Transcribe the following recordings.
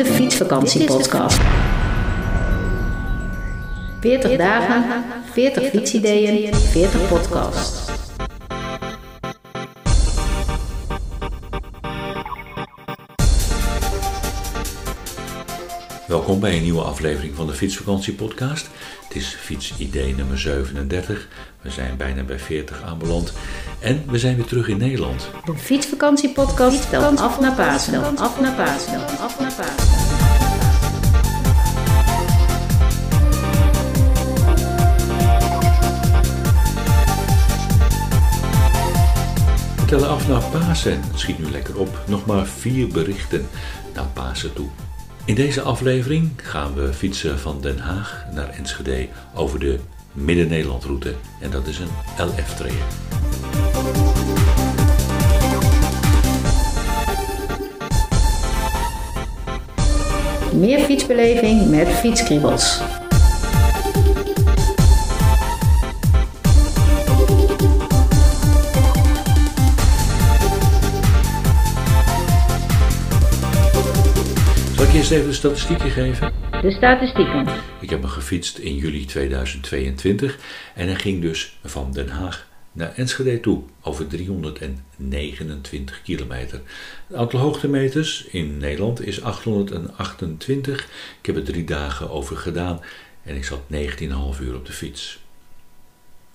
Fietsvakantiepodcast. 40 dagen, 40 fietsideeën, 40 podcasts. Welkom bij een nieuwe aflevering van de Fietsvakantiepodcast. Het is fietsidee nummer 37. We zijn bijna bij 40 aanbeland. En we zijn weer terug in Nederland. De Fietsvakantiepodcast telt af naar Pasen. Af naar Pasen. Af naar Pasen. Tellen af naar Pasen. Schiet nu lekker op. Nog maar vier berichten naar Pasen toe. In deze aflevering gaan we fietsen van Den Haag naar Enschede over de Midden-Nederland-route. En dat is een LF-traject. Meer fietsbeleving met fietskriebels. Eerst even de statistieken geven? De statistieken. Ik heb me gefietst in juli 2022 en hij ging dus van Den Haag naar Enschede toe over 329 kilometer. Het aantal hoogtemeters in Nederland is 828. Ik heb er drie dagen over gedaan en ik zat 19,5 uur op de fiets.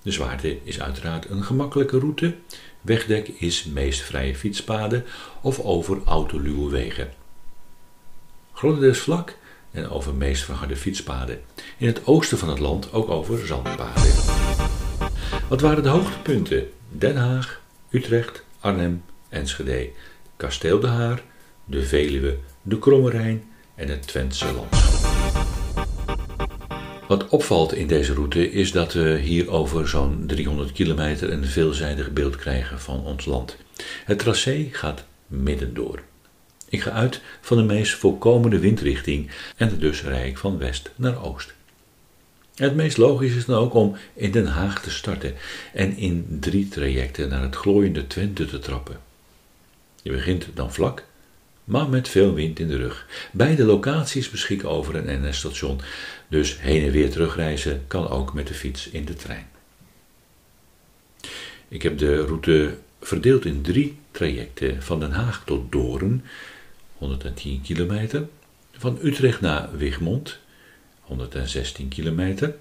De zwaarte is uiteraard een gemakkelijke route. Wegdek is meest vrije fietspaden of over autoluwe wegen. Grotendeels vlak en over meest verharde fietspaden. In het oosten van het land ook over zandpaden. Wat waren de hoogtepunten? Den Haag, Utrecht, Arnhem, Enschede, Kasteel de Haar, de Veluwe, de Kromme Rijn en het Twentse landschap. Wat opvalt in deze route is dat we hier over zo'n 300 kilometer een veelzijdig beeld krijgen van ons land. Het tracé gaat midden door. Ik ga uit van de meest voorkomende windrichting en dus rij ik van west naar oost. Het meest logisch is dan ook om in Den Haag te starten en in drie trajecten naar het glooiende Twente te trappen. Je begint dan vlak, maar met veel wind in de rug. Beide locaties beschikken over een NS-station, dus heen en weer terugreizen kan ook met de fiets in de trein. Ik heb de route verdeeld in drie trajecten van Den Haag tot Doorn, 110 kilometer, van Utrecht naar Wigmond, 116 kilometer,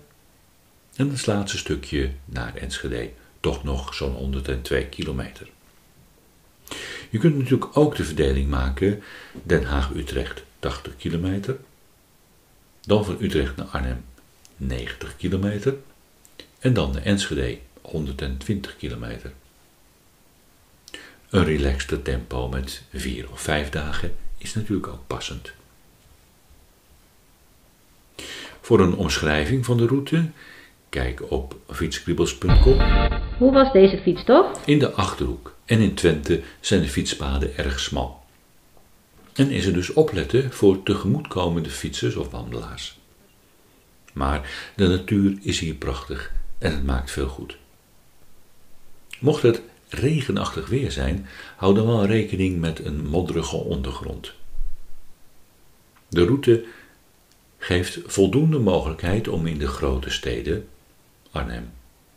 en het laatste stukje naar Enschede, toch nog zo'n 102 kilometer. Je kunt natuurlijk ook de verdeling maken Den Haag-Utrecht 80 kilometer, dan van Utrecht naar Arnhem 90 kilometer en dan naar Enschede 120 kilometer. Een relaxte tempo met vier of vijf dagen is natuurlijk ook passend. Voor een omschrijving van de route, kijk op fietskriebels.com. Hoe was deze fietstocht? In de Achterhoek en in Twente zijn de fietspaden erg smal. En is er dus opletten voor tegemoetkomende fietsers of wandelaars. Maar de natuur is hier prachtig en het maakt veel goed. Mocht het regenachtig weer zijn, hou dan wel rekening met een modderige ondergrond. De route geeft voldoende mogelijkheid om in de grote steden, Arnhem,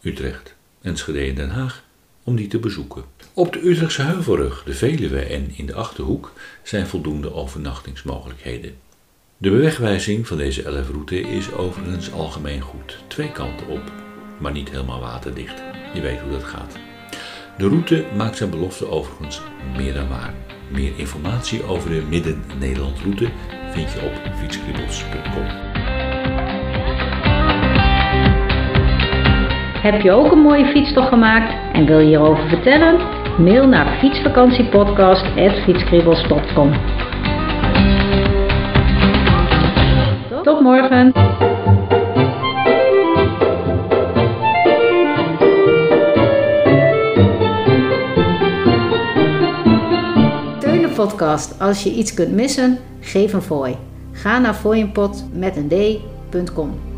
Utrecht, Enschede en Den Haag, om die te bezoeken. Op de Utrechtse Heuvelrug, de Veluwe en in de Achterhoek zijn voldoende overnachtingsmogelijkheden. De bewegwijzing van deze 11 route is overigens algemeen goed. Twee kanten op, maar niet helemaal waterdicht. Je weet hoe dat gaat. De route maakt zijn belofte overigens meer dan waar. Meer informatie over de Midden-Nederland route vind je op fietskribbels.com. Heb je ook een mooie fietstocht gemaakt en wil je hierover vertellen? Mail naar fietsvakantiepodcast.fietskribbels.com Tot morgen! Podcast. Als je iets kunt missen, geef een fooi. Ga naar fooienpot met een d.com.